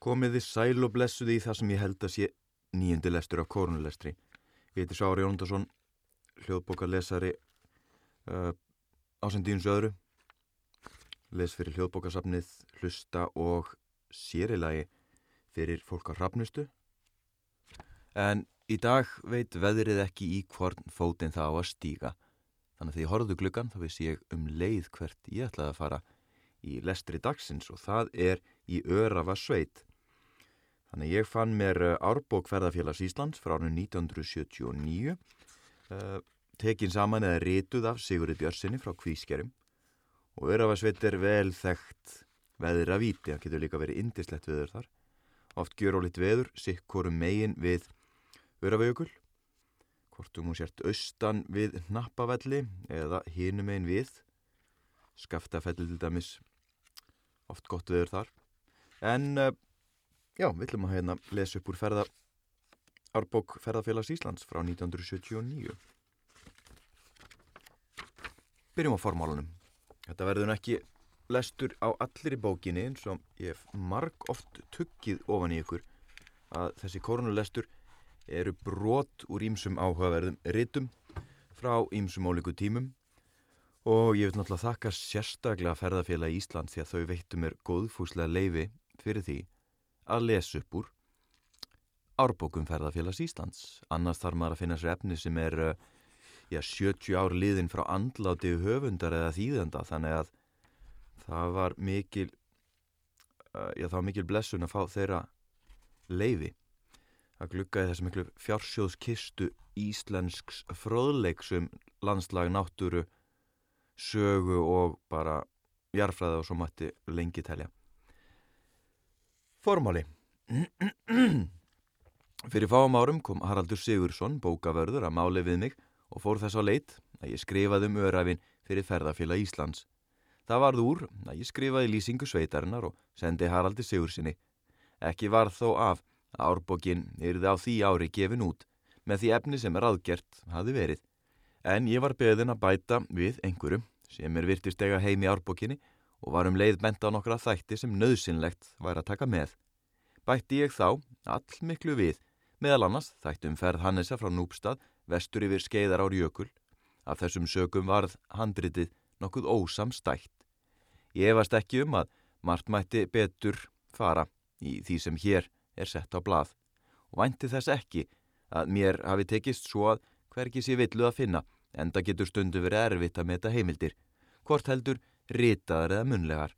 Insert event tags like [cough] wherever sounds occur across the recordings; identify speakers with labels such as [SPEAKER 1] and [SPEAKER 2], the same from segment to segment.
[SPEAKER 1] Komiði sæl og blessuði í það sem ég held að sé nýjandi lestur af korunlestri. Ég heiti Sári Jóndarsson, hljóðbókarlesari uh, ásendíðins öðru. Les fyrir hljóðbókarsafnið, hlusta og sérilagi fyrir fólk á hrafnustu. En í dag veit veðrið ekki í hvorn fótinn það á að stíga. Þannig að því ég horfðu gluggan þá vissi ég um leið hvert ég ætlaði að fara í lestri dagsins og það er í Örafa sveit. Þannig ég fann mér eh, árbók ferðarfélags Íslands frá árið 1979, uh, tekin saman eða rituð af Sigurði Björnssoni frá Kvískerum og Örafasveit er vel þekkt veður að víti, það getur líka verið indislegt veður þar. Oft gjör og lit veður, sikkorum megin við Örafajökul, hvortum hún sért austan við Nappavelli eða hinum megin við, skaftafelli til dæmis, oft gott veður þar. En uh, Já, við ætlum að hérna lesa upp úr ferða, árbók ferðarfélags Íslands frá 1979. Byrjum á formálunum. Þetta verður ekki lestur á allir í bókinni eins og ég hef marg oft tuggið ofan í ykkur að þessi korunulestur eru brot úr ímsum áhugaverðum ritum frá ímsum ólíku tímum og ég vil náttúrulega þakka sérstaklega ferðarfélagi Ísland því að þau veittu mér góðfúslega leifi fyrir því að lesa upp úr árbókum ferðarfélags Íslands. Annars þarf maður að finna sér efni sem er já, 70 ár liðin frá andláti höfundar eða þýðenda þannig að það var mikil, já, það var mikil blessun að fá þeirra leifi að glukka í þessu miklu fjársjóðskistu íslensks fróðleiksum landslag, náttúru, sögu og bara jarfræða og svo mætti lengi telja. Formáli Fyrir fáum árum kom Haraldur Sigursson, bókavörður, að máli við mig og fór þess á leit að ég skrifaði um örafinn fyrir ferðarfélag Íslands. Það varð úr að ég skrifaði lýsingu sveitarinnar og sendi Haraldur Sigurssoni. Ekki varð þó af að árbókin yrði á því ári gefin út með því efni sem ráðgert hafi verið. En ég var beðin að bæta við einhverjum sem er virtist ega heim í árbókinni og var um leið bent á nokkra þætti sem nöðsynlegt væri að taka með. Bætti ég þá all miklu við, meðal annars þættum ferð Hannesa frá Núpstad vestur yfir skeiðar ár jökul. Af þessum sögum varð handritið nokkuð ósamstætt. Ég efast ekki um að margt mætti betur fara í því sem hér er sett á blað og vænti þess ekki að mér hafi tekist svo að hverkis ég villu að finna enda getur stundu verið erfitt að meta heimildir. Hvort heldur ritaðar eða munlegar.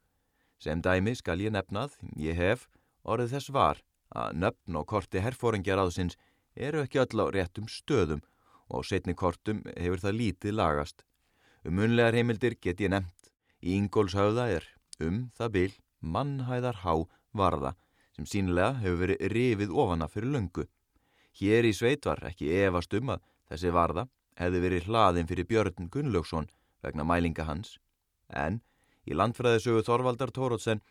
[SPEAKER 1] Sem dæmi skal ég nefnað, ég hef, orðið þess var að nöfn og korti herfóringjar áðsins eru ekki öll á réttum stöðum og setni kortum hefur það lítið lagast. Um munlegar heimildir get ég nefnt. Í Ingólshauða er um það bil mannhæðar há varða sem sínilega hefur verið rifið ofana fyrir löngu. Hér í sveit var ekki efast um að þessi varða hefði verið hlaðin fyrir Björn Gunnlaugsson vegna mælinga hans en í landfræðisögu Þorvaldar Tórótsen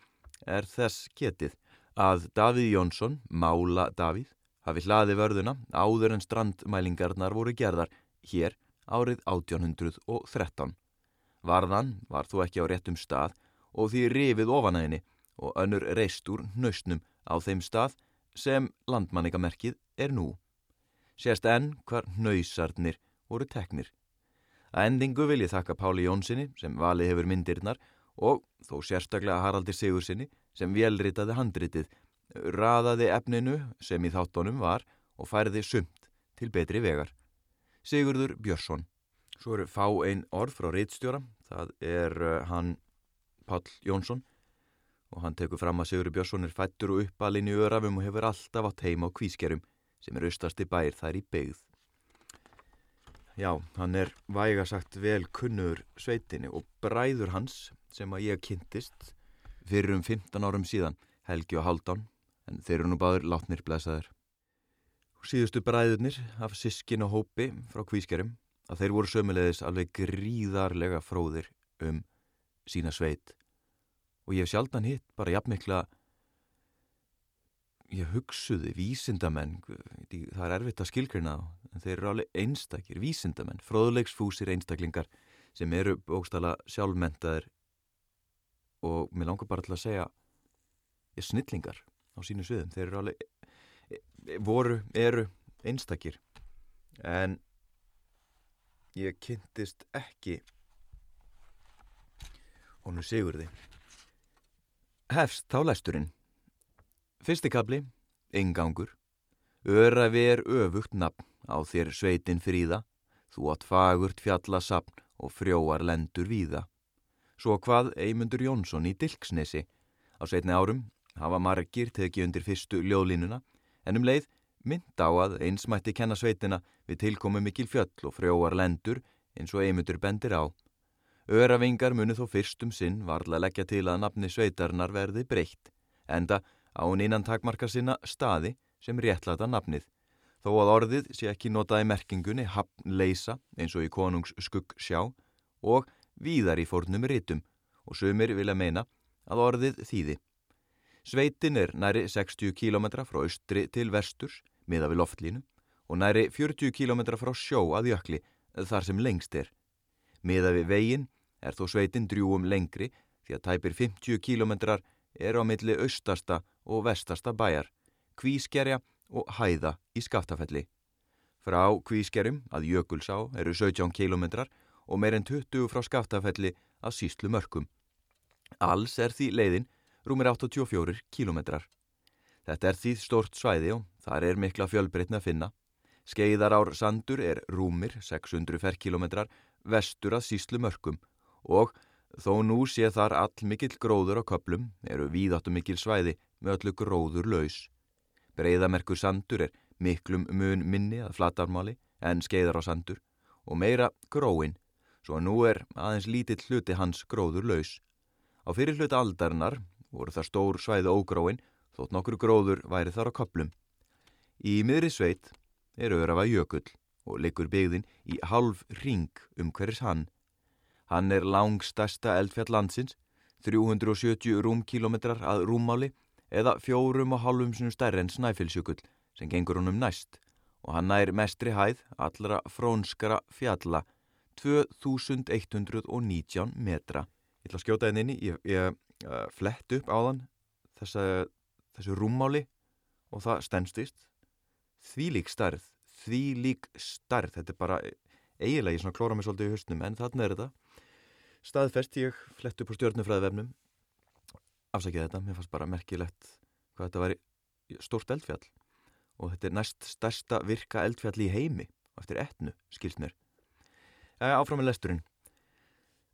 [SPEAKER 1] er þess getið að Davíð Jónsson, Mála Davíð, hafi hlaði vörðuna áður en strandmælingarnar voru gerðar hér árið 1813. Varðan var þó ekki á réttum stað og því rifið ofanæðinni og önnur reist úr nöstnum á þeim stað sem landmanningamerkið er nú. Sérst enn hvar nöysarnir voru teknir. Að endingu vil ég þakka Páli Jónssoni sem valið hefur myndirnar og þó sérstaklega Haraldi Sigurssoni sem velritaði handritið, raðaði efninu sem í þáttónum var og færði sumt til betri vegar. Sigurður Björnsson. Svo eru fá einn orð frá reitstjóra, það er uh, hann Pál Jónsson og hann tekur fram að Sigurður Björnsson er fættur og uppalinn í örafum og hefur alltaf átt heima á kvískerum sem er austasti bær þær í beigð. Já, hann er væga sagt vel kunnur sveitinni og bræður hans sem að ég kynntist fyrir um 15 árum síðan, Helgi og Haldán, en þeir eru nú báður látnir blæsaður. Síðustu bræðurnir af sískin og hópi frá kvískerum að þeir voru sömulegis alveg gríðarlega fróðir um sína sveit og ég hef sjaldan hitt bara jafnmikla ég hugsuði vísindamenn, það er erfitt að skilgrina á, en þeir eru alveg einstakir, vísindamenn, fróðulegsfúsir einstaklingar sem eru bókstala sjálfmentaðir og mér langar bara til að segja, ég snillingar á sínu sviðum. Þeir eru alveg, e, e, voru, eru einstakir. En ég kynntist ekki honu Sigurði. Hefst þá læsturinn. Fyrsti kabli, engangur. Örafi er öfugt nafn á þér sveitin fríða, þú átt fagurt fjallasapn og frjóar lendur víða. Svo hvað Eymundur Jónsson í Dilksnesi. Á setni árum hafa margir tekið undir fyrstu ljóðlínuna en um leið mynd á að eins mætti kenna sveitina við tilkomu mikil fjöll og frjóar lendur eins og Eymundur bendir á. Öravingar munu þó fyrstum sinn varla leggja til að nafni sveitarnar verði breytt, enda á hún innan takmarka sinna staði sem réttlata nafnið, þó að orðið sé ekki notaði merkingunni hafnleisa eins og í konungs skugg sjá og víðar í fórnum rítum og sumir vilja meina að orðið þýði. Sveitin er næri 60 km frá austri til vesturs, miða við loftlínu, og næri 40 km frá sjó að jökli, þar sem lengst er. Miða við veginn er þó sveitin drjúum lengri því að tæpir 50 km er á milli austasta og vestasta bæjar, kvískerja og hæða í skaftafelli. Frá kvískerjum að jökulsá eru 17 km og meir en 20 frá skaftafelli að síslu mörgum. Alls er því leiðin rúmir 84 kílometrar. Þetta er því stort svæði og þar er mikla fjölbreytna að finna. Skeiðarár sandur er rúmir 600 ferkilometrar vestur að síslu mörgum og þó nú sé þar all mikill gróður á köplum eru víðáttu mikil svæði með öllu gróður laus. Breiðamerkur sandur er miklum mun minni að flatarmáli en skeiðar á sandur og meira gróin svo nú er aðeins lítill hluti hans gróður laus. Á fyrir hluti aldarinnar voru það stór svæði ógróin þótt nokkur gróður væri þar á köplum. Í miðri sveit er örafa jökull og liggur byggðin í halv ring um hverjus hann. Hann er langstasta eldfjall landsins, 370 rúmkilometrar að rúmmáli eða fjórum og halvum sinu stærri en snæfilsjökull sem gengur honum næst og hann nær mestri hæð allra frónskara fjalla 2119 metra. Ég ætla að skjóta henni inn í, ég, ég uh, flett upp á þann þessa, þessu rúmmáli og það stennstist. Því lík starð, því lík starð, þetta er bara eiginlega, ég klóra mig svolítið í höstnum, en þarna er þetta. Staðfest ég flett upp á stjórnufræðvefnum, afsakið þetta, mér fannst bara merkilegt hvað þetta var stórt eldfjall og þetta er næst stærsta virka eldfjall í heimi eftir etnu, skilst mér. Áfram með lesturinn.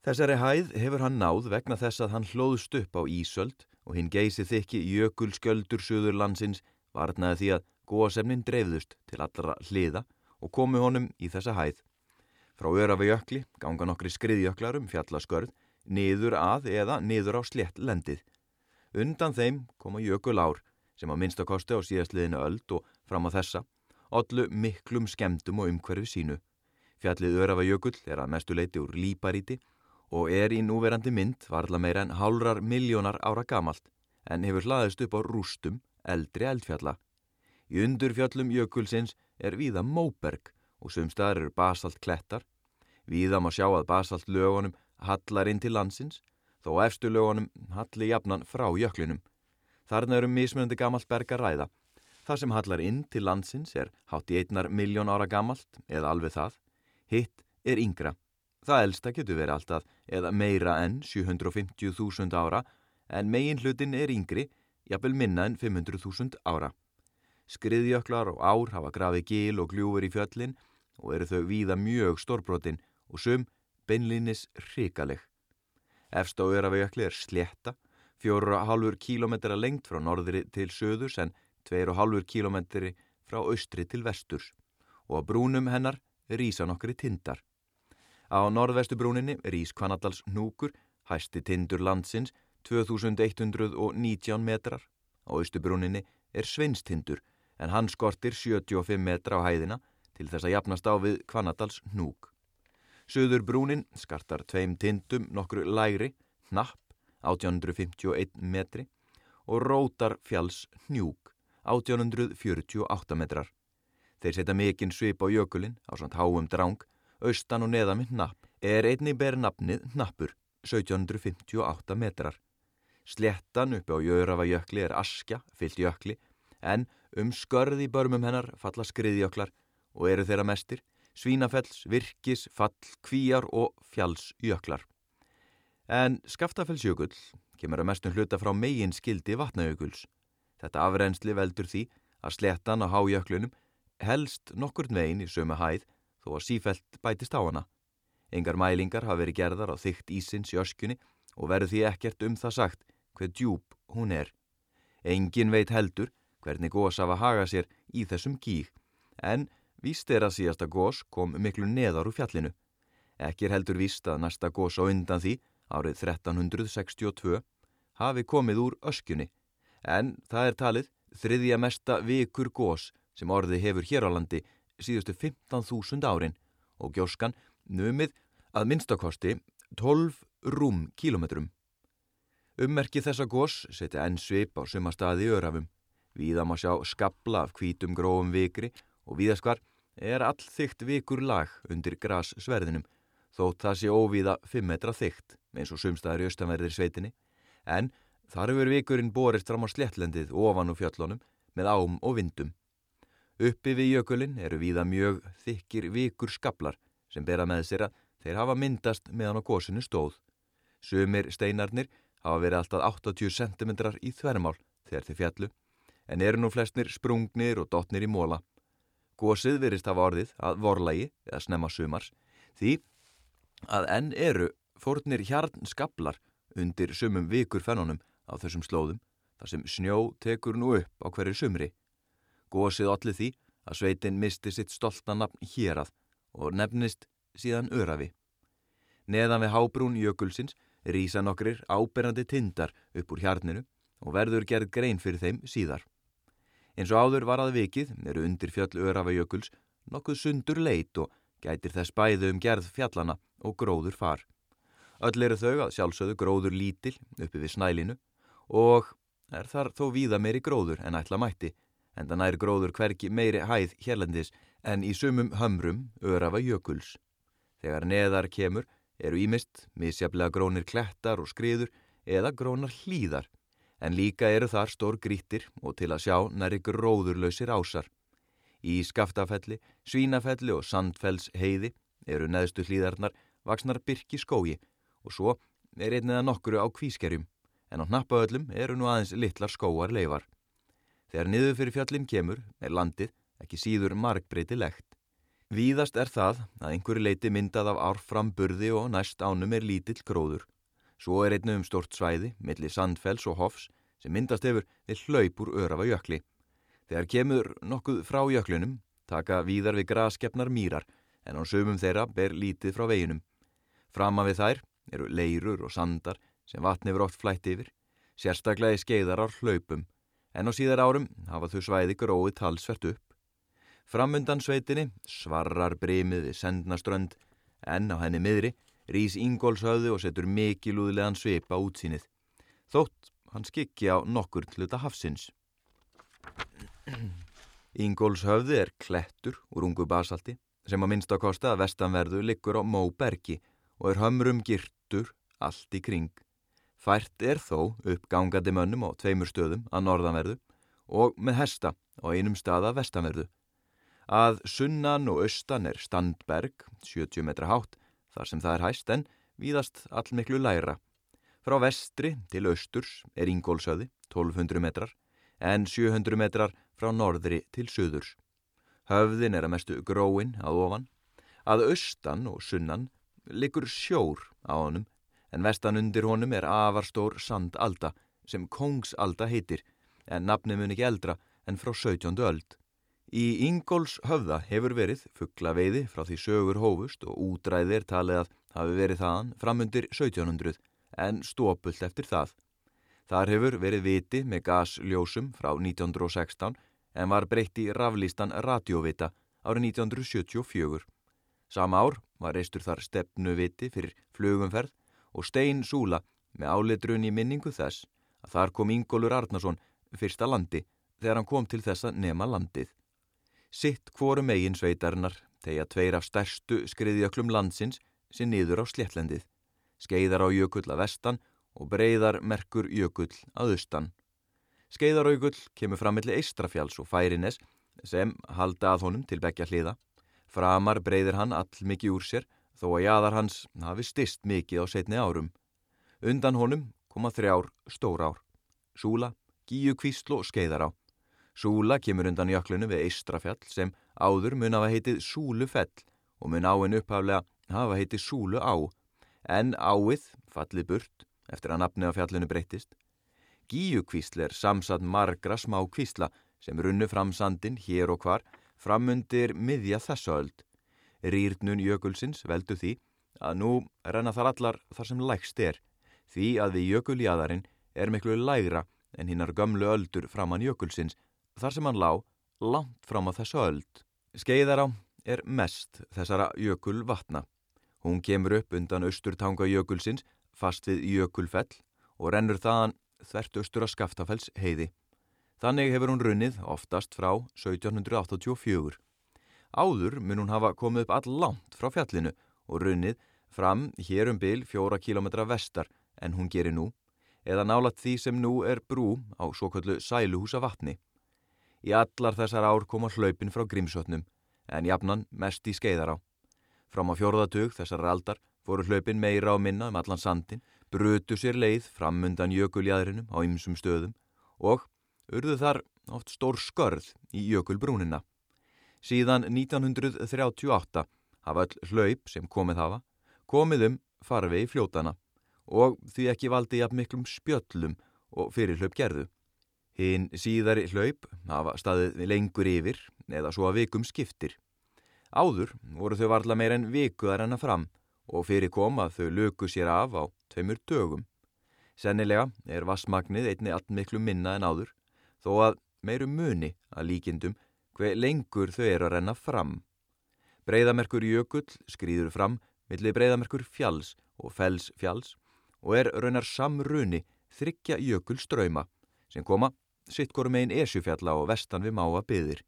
[SPEAKER 1] Þessari hæð hefur hann náð vegna þess að hann hlóðst upp á Ísöld og hinn geysi þykki jökulsköldur söður landsins varnaði því að góðsemnin dreifðust til allra hliða og komu honum í þessa hæð. Frá örafi jökli ganga nokkri skriðjöklar um fjallaskörð, niður að eða niður á slett lendið. Undan þeim koma jökul ár sem að minnstakosti á síðastliðinu öld og fram á þessa, allu miklum skemdum og umhverfi sínu. Fjallið Örafajökull er að mestu leiti úr líparíti og er í núverandi mynd varla meira en hálrar miljónar ára gamalt en hefur hlaðist upp á rústum eldri eldfjalla. Í undurfjallum jökulsins er víða móberg og sumstaðar eru basalt klettar. Víða má sjá að basalt lögunum hallar inn til landsins þó efstu lögunum halli jafnan frá jöklinum. Þarna eru mismunandi gamalt berg að ræða. Það sem hallar inn til landsins er hátt í einnar miljón ára gamalt eða alveg það hitt er yngra. Það elsta getur verið alltaf eða meira enn 750.000 ára en megin hlutin er yngri, jafnvel minna enn 500.000 ára. Skriðjöklar og ár hafa grafið gil og gljúfur í fjöllin og eru þau víða mjög stórbrotin og sum beinlinis hrikaleg. Efst á örafajökli er sletta, 4,5 km lengt frá norðri til söðurs en 2,5 km frá austri til vesturs og á brúnum hennar rýsa nokkri tindar. Á norðvestubrúninni rýs Kvanadals núkur, hæsti tindur landsins, 2119 metrar. Á austubrúninni er Sveinstindur en hann skortir 75 metra á hæðina til þess að jafnast á við Kvanadals núk. Suður brúnin skartar tveim tindum nokkru læri, hnapp, 1851 metri og rótar fjalls njúk, 1848 metrar. Þeir setja mikinn svip á jökulinn á svont háum dráng, austan og neðan með napp, er einni ber nafnið nappur, 1758 metrar. Slettan uppi á Jörafajökli er askja, fyllt jökli, en um skörði börmum hennar falla skriðjöklar og eru þeirra mestir, svínafells, virkis, fall, kvíjar og fjallsjöklar. En Skaftafellsjökull kemur að mestum hluta frá megin skildi vatnajökuls. Þetta afrensli veldur því að slettan á hájöklunum helst nokkur veginn í sömu hæð þó að sífelt bætist á hana. Engar mælingar hafa verið gerðar á þygt ísins í öskunni og verður því ekkert um það sagt hver djúb hún er. Engin veit heldur hvernig gós af að haga sér í þessum gíg, en víst er að síðasta gós kom miklu neðar úr fjallinu. Ekki er heldur víst að næsta gós á undan því, árið 1362, hafi komið úr öskunni, en það er talið þriðja mesta vikur gós sem orði hefur hér á landi síðustu 15.000 árin og gjóskan numið að minnstakosti 12 rúm kílometrum. Ummerki þessa gós setja enn svip á suma staði í örafum. Víða má sjá skabla af hvítum grófum vikri og víðaskvar er all þygt vikur lag undir grassverðinum þótt það sé óvíða 5 metra þygt eins og sumstaðar í austanverðir sveitinni en þar hefur vikurinn borist fram á slettlendið ofan og fjöllunum með ám og vindum. Uppi við jökulinn eru víða mjög þykir vikur skablar sem bera með sér að þeir hafa myndast meðan á gósinu stóð. Sumir steinarnir hafa verið alltaf 80 cm í þvermál þegar þeir fjallu, en eru nú flestnir sprungnir og dotnir í móla. Gósið verist hafa orðið að vorlægi, eða snemma sumars, því að enn eru fórnir hjarn skablar undir sumum vikur fennunum á þessum slóðum, þar sem snjó tekur nú upp á hverju sumri. Gósið allir því að sveitin misti sitt stolta nafn hérað og nefnist síðan örafi. Neðan við hábrún jökulsins rýsa nokkrir áberandi tindar upp úr hjarninu og verður gerð grein fyrir þeim síðar. Eins og áður var að vikið eru undir fjöll Örafajökuls nokkuð sundur leit og gætir þess bæðu um gerð fjallana og gróður far. Öll eru þau að sjálfsögðu gróður lítil uppi við snælinu og er þar þó víða meiri gróður en ætla mætti en það nær gróður hverki meiri hæð hérlendis en í sumum hömrum Örafajökuls. Þegar neðar kemur eru ímist misjaflega grónir klettar og skriður eða grónar hlýðar, en líka eru þar stór grítir og til að sjá næri gróðurlausir ásar. Í skaftafelli, svínafelli og sandfells heiði eru neðstu hlýðarnar vaksnar byrki skógi og svo er einnið að nokkuru á kvískerjum, en á hnappauðlum eru nú aðeins litlar skóar leifar. Þegar niður fyrir fjallin kemur er landið ekki síður markbreytilegt. Víðast er það að einhverju leiti myndað af árframburði og næst ánum er lítill gróður. Svo er einnu um stort svæði, millir sandfells og hofs, sem myndast hefur við hlaup úr örafa jökli. Þegar kemur nokkuð frá jöklunum, taka víðar við graskepnar mýrar, en á sömum þeirra ber lítið frá veginum. Frama við þær eru leirur og sandar sem vatn hefur oft flætt yfir, sérstaklega í skeiðar á hlaupum, en á síðar árum hafa þau svæði gróið talsvert upp. Framundan sveitinni svarrar brimið við sendnaströnd en á henni miðri rýs Ingólfshöðu og setur mikilúðlegan svipa útsýnið. Þótt hann skikki á nokkur hluta hafsins. Ingólfshöfði er klettur úr ungu basalti sem að minnst á kosta að vestanverðu liggur á Móbergi og er hömrum girtur allt í kring. Fært er þó uppgangandi mönnum á tveimur stöðum að norðanverðu og með hesta á einum stað að vestanverðu. Að sunnan og austan er standberg, 70 metra hátt, þar sem það er hæst en víðast allmiklu læra. Frá vestri til austurs er Ingólsöði, 1200 metrar, en 700 metrar frá norðri til söðurs. Höfðin er að mestu gróin að ofan. Að austan og sunnan likur sjór á honum, en vestan undir honum er afarstór sandalda sem Kongsalda heitir, en nafni mun ekki eldra en frá 17. öld. Í Ingóls höfða hefur verið fugglaveiði frá því sögur hófust og útræðir talið að hafi verið þaðan framundir 1700 en stópult eftir það. Þar hefur verið viti með gasljósum frá 1916 en var breytt í raflístan radiovita árið 1974. Sama ár var reistur þar stefnuviti fyrir flugumferð og Stein Súla með álitrun í minningu þess að þar kom Ingólur Arnason fyrsta landi þegar hann kom til þessa nema landið. Sitt hvoru megin sveitarnar tegja tveir af stærstu skriðjöklum landsins sem niður á sléttlendið, skeiðar á jökull að vestan og breyðar merkur jökull að austan. Skeiðaraugull kemur fram millir Eistrafjáls og Færines sem halda að honum til begja hliða. Framar breyðir hann all mikið úr sér þó að jæðar hans hafi stist mikið á setni árum. Undan honum koma þrjár stór ár. Súla, Gíu Kvísl og Skeiðará. Súla kemur undan jöklunu við Eistrafjall sem áður mun hafa heitið Súlufell og mun áinn upphaflega hafa heitið Súlu á. En áið fallið burt eftir að nafni á fjallinu breytist. Gíu Kvísl er samsat margra smá kvísla sem runnu fram sandin hér og hvar framundir miðja þessu öld. Rýrnun jökulsins veldu því að nú renna þar allar þar sem lægst er, því að við jökuljadarinn er miklu lægra en hinnar gömlu öldur framann jökulsins, þar sem hann lág langt fram á þessu öld. Skeiðará er mest þessara jökul vatna. Hún kemur upp undan austurtanga jökulsins fast við jökulfell og rennur þaðan þvert austur að skaftafells heiði. Þannig hefur hún runnið oftast frá 1784. Áður mun hún hafa komið upp all langt frá fjallinu og runnið fram hér um byl fjóra kílometra vestar en hún gerir nú, eða nálat því sem nú er brú á svo kallu sæluhúsa vatni. Í allar þessar ár koma hlaupin frá Grímsvötnum, en jafnan mest í skeiðar á. Fram á fjórðatug þessar aldar voru hlaupin meira á minna um allan sandin, brutu sér leið fram undan jökuljæðrinum á ymsum stöðum og urðu þar oft stór skörð í jökulbrúnina. Síðan 1938 hafa öll hlaup sem komið hafa komið um farfi í fljótana og því ekki valdi jafn miklum spjöllum og fyrir hlaup gerðu. Hinn síðari hlaup hafa staðið lengur yfir eða svo að vikum skiptir. Áður voru þau varla meir en vikuðar enna fram og fyrir kom að þau löku sér af á tveimur dögum. Sennilega er vassmagnið einni allt miklu minna en áður þó að meiru muni að líkindum hver lengur þau eru að renna fram. Breiðamerkur jökull skrýður fram millir breiðamerkur fjalls og fells fjalls og er raunar samruni þryggja jökull ströyma sem koma sittkorum einn esjufjalla og vestan við máa byðir.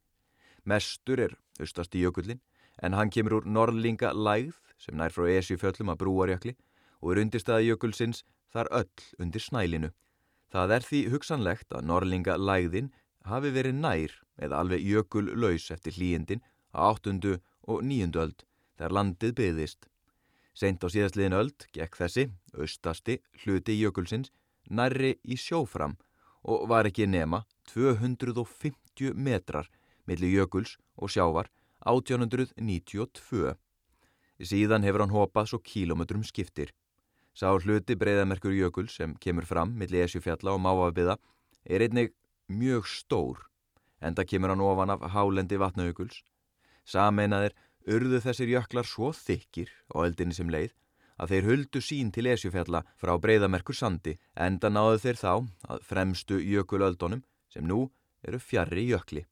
[SPEAKER 1] Mestur er austast í jökullin en hann kemur úr norrlinga lægð sem nær frá esjufjöllum að brúarjökli og er undirstaða jökulsins þar öll undir snælinu. Það er því hugsanlegt að norrlinga lægðin hafi verið nær eða alveg jökul laus eftir hlýjendin á 8. og 9. öld þegar landið byggðist. Seint á síðastliðin öld gekk þessi, austasti, hluti jökulsins nærri í sjófram og var ekki nema 250 metrar millir jökuls og sjávar 1892. Síðan hefur hann hopað svo kílometrum skiptir. Sá hluti breyðamerkur jökul sem kemur fram millir Esjufjalla og Mávabiða er einnig mjög stór en það kemur hann ofan af hálendi vatnajökuls. Sameinaðir urðu þessir jöklar svo þykir á eldinni sem leið að þeir huldu sín til Esjufjalla frá breyðamerkur sandi enda náðu þeir þá að fremstu jökulöldunum sem nú eru fjarrri jökli.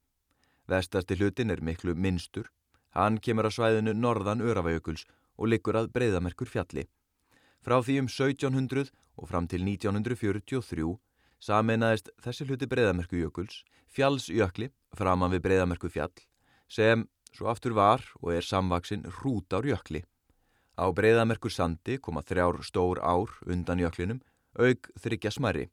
[SPEAKER 1] Vestasti hlutin er miklu minnstur Hann kemur að svæðinu norðan Örafajökuls og liggur að breyðamerkur fjalli. Frá því um 1700 og fram til 1943 sameinaðist þessi hluti breyðamerkujökuls, fjallsjökli framan við breyðamerku fjall, sem svo aftur var og er samvaksinn hrútárjökli. Á breyðamerkur sandi koma þrjár stór ár undan jöklinum, auk þryggja smæri.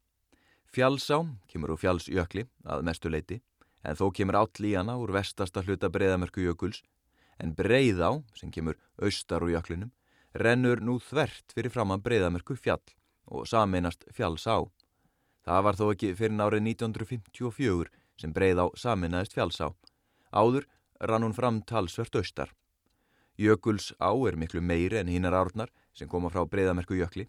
[SPEAKER 1] Fjallsá kemur úr fjallsjökli að mestu leiti, en þó kemur áll í hana úr vestasta hluta breyðamerkujökuls en Breiðá, sem kemur austar úr jöklinum, rennur nú þvert fyrir framann Breiðamerku fjall og saminast fjallsá. Það var þó ekki fyrir nárið 1954 sem Breiðá saminaðist fjallsá. Áður rann hún fram talsvert austar. Jökuls á er miklu meiri en hinnar árnar sem koma frá Breiðamerku jökli.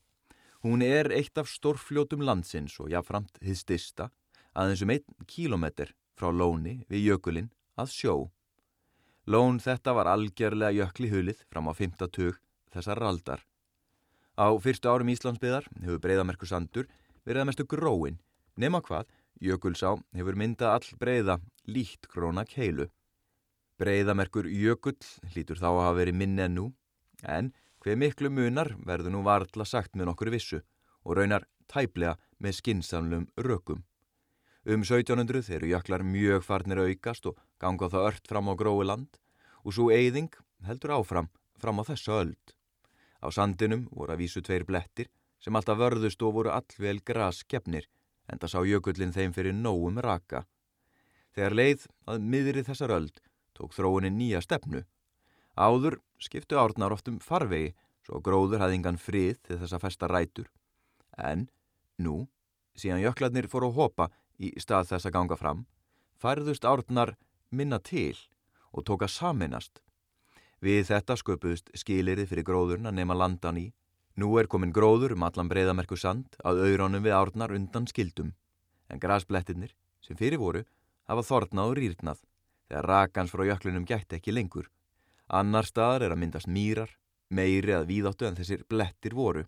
[SPEAKER 1] Hún er eitt af stórfljótum landsins og jáfnframt hið stista aðeins um einn kílometr frá lóni við jökulinn að sjó. Lón þetta var algjörlega jökli hulið fram á 5. tug þessar aldar. Á fyrstu árum Íslandsbyðar hefur breyðamerku sandur verið að mestu gróin, nema hvað, jökulsá hefur myndað all breyða líkt króna keilu. Breyðamerkur jökull hlýtur þá að hafa verið minni en nú, en hver miklu munar verður nú varðla sagt með nokkur vissu og raunar tæplega með skinsamlum rökum. Um 1700 eru jöklar mjög farnir aukast og ganga það ört fram á grói land og svo eyðing heldur áfram fram á þessu öld. Á sandinum voru að vísu tveir blettir sem alltaf vörðust og voru allvel gras gefnir en það sá jökullin þeim fyrir nógum raka. Þegar leið að miðri þessar öld tók þróunin nýja stefnu. Áður skiptu árnar oft um farvegi svo gróður hafði engan frið til þess að festa rætur. En nú, síðan jöklarnir fóru að hopa í stað þess að ganga fram, færðust árnar minna til og tóka saminast. Við þetta sköpuðust skilirið fyrir gróðurna nema landan í. Nú er komin gróður um allan breyðamerku sand að auðrónum við árnar undan skildum. En grasblettirnir, sem fyrir voru, hafa þornað og rýrnað þegar rakans frá jöklunum gætti ekki lengur. Annar staðar er að myndast mýrar, meiri að víðáttu en þessir blettir voru.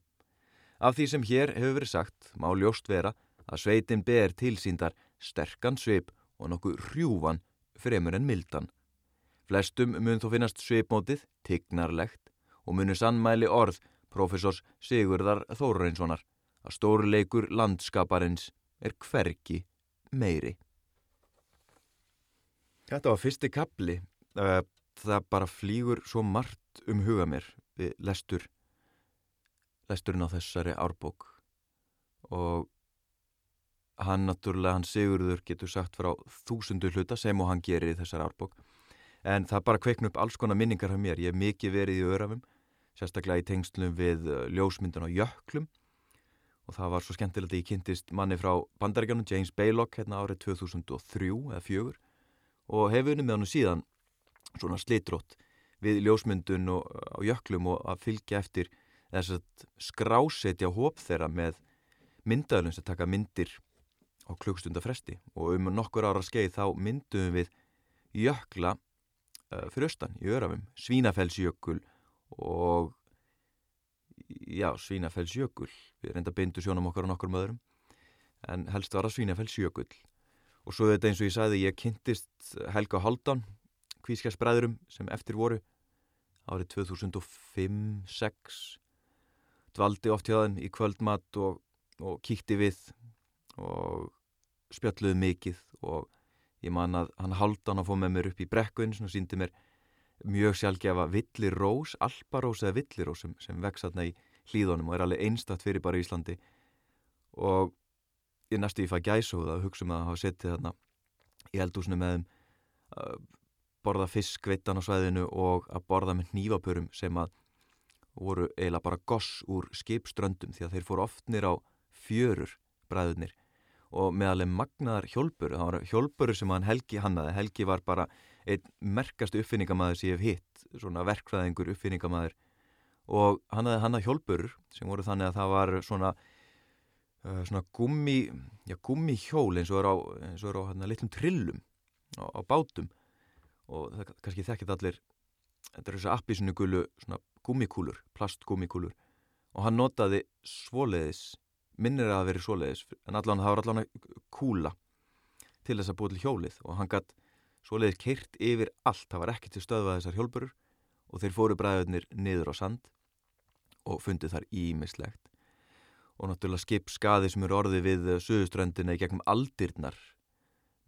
[SPEAKER 1] Af því sem hér hefur verið sagt má ljóst vera að sveitin ber tilsýndar sterkan sveip og nokkuð hrjúvan fremur en mildan. Flestum mun þó finnast sveipmótið tignarlegt og munu sannmæli orð profesors Sigurðar Þórainssonar að stórleikur landskaparins er hverki meiri. Þetta var fyrsti kapli. Það bara flýgur svo margt um huga mér. Við lestur, lesturinn á þessari árbók. Og hann naturlega, hann Sigurður getur sagt frá þúsundu hluta sem og hann gerir í þessari árbók. En það bara kveikn upp alls konar minningar af mér. Ég hef mikið verið í örafum sérstaklega í tengslum við uh, ljósmyndun á jöklum. Og það var svo skemmtilegt að ég kynntist manni frá bandaríkjanum James Baylock hérna árið 2003 eða 4 og hefur unni með hann síðan svona slitrótt við ljósmyndun og, á jöklum og að fylgja eftir þess að skrásetja hóp þeirra með myndaðlum sem taka myndir á klukkstundafresti og um nokkur ára skeið þá myndum við jökla uh, fyrir austan í örafum, Svínafellsjökul og já, Svínafellsjökull. Við reynda bindu sjónum okkar og nokkur möðurum en helst var það Svínafellsjökull. Og svo þetta eins og ég sagði ég kynntist Helga Haldán kvískjarsbræðurum sem eftir voru árið 2005-06 dvaldi oft hjá þenn í kvöldmatt og, og kíkti við og spjalluði mikið og ég man að hann Haldán að fóð með mér upp í brekkuinn og síndi mér mjög sjálfgefa villirós, alparós eða villirós sem, sem vex aðna í hlýðunum og er alveg einstatt fyrir bara Íslandi. Og ég næstu í fæ gæsóða að hugsa um að hafa settið þarna í eldúsinu með að borða fiskveitan á svæðinu og að borða með nývapörum sem að voru eiginlega bara goss úr skipströndum því að þeir fóru oftnir á fjörur bræðunir og meðaleg magnaðar hjólpuru, það var hjólpuru sem hann Helgi hannaði, Helgi var bara einn merkastu uppfinningamæður sem ég hef hitt, svona verkfræðingur uppfinningamæður og hann hafði hann að hjólpurur sem voru þannig að það var svona uh, svona gummi já gummi hjól eins og er á á hérna litlum trillum á, á bátum. Og það kannski þekkit allir þetta er þess að appisinu svona gummikúlur, plastgummikúlur og hann notaði svoleiðis minnir að það veri svoleiðis en allan það var allan kúla til þess að búið til hjólið. Og hann gætt Svoleiðis keirt yfir allt, það var ekki til stöðvað þessar hjálpurur og þeir fóru bræðurnir niður á sand og fundið þar ímislegt. Og náttúrulega skip skaði sem eru orðið við söðuströndina í gegnum aldirnar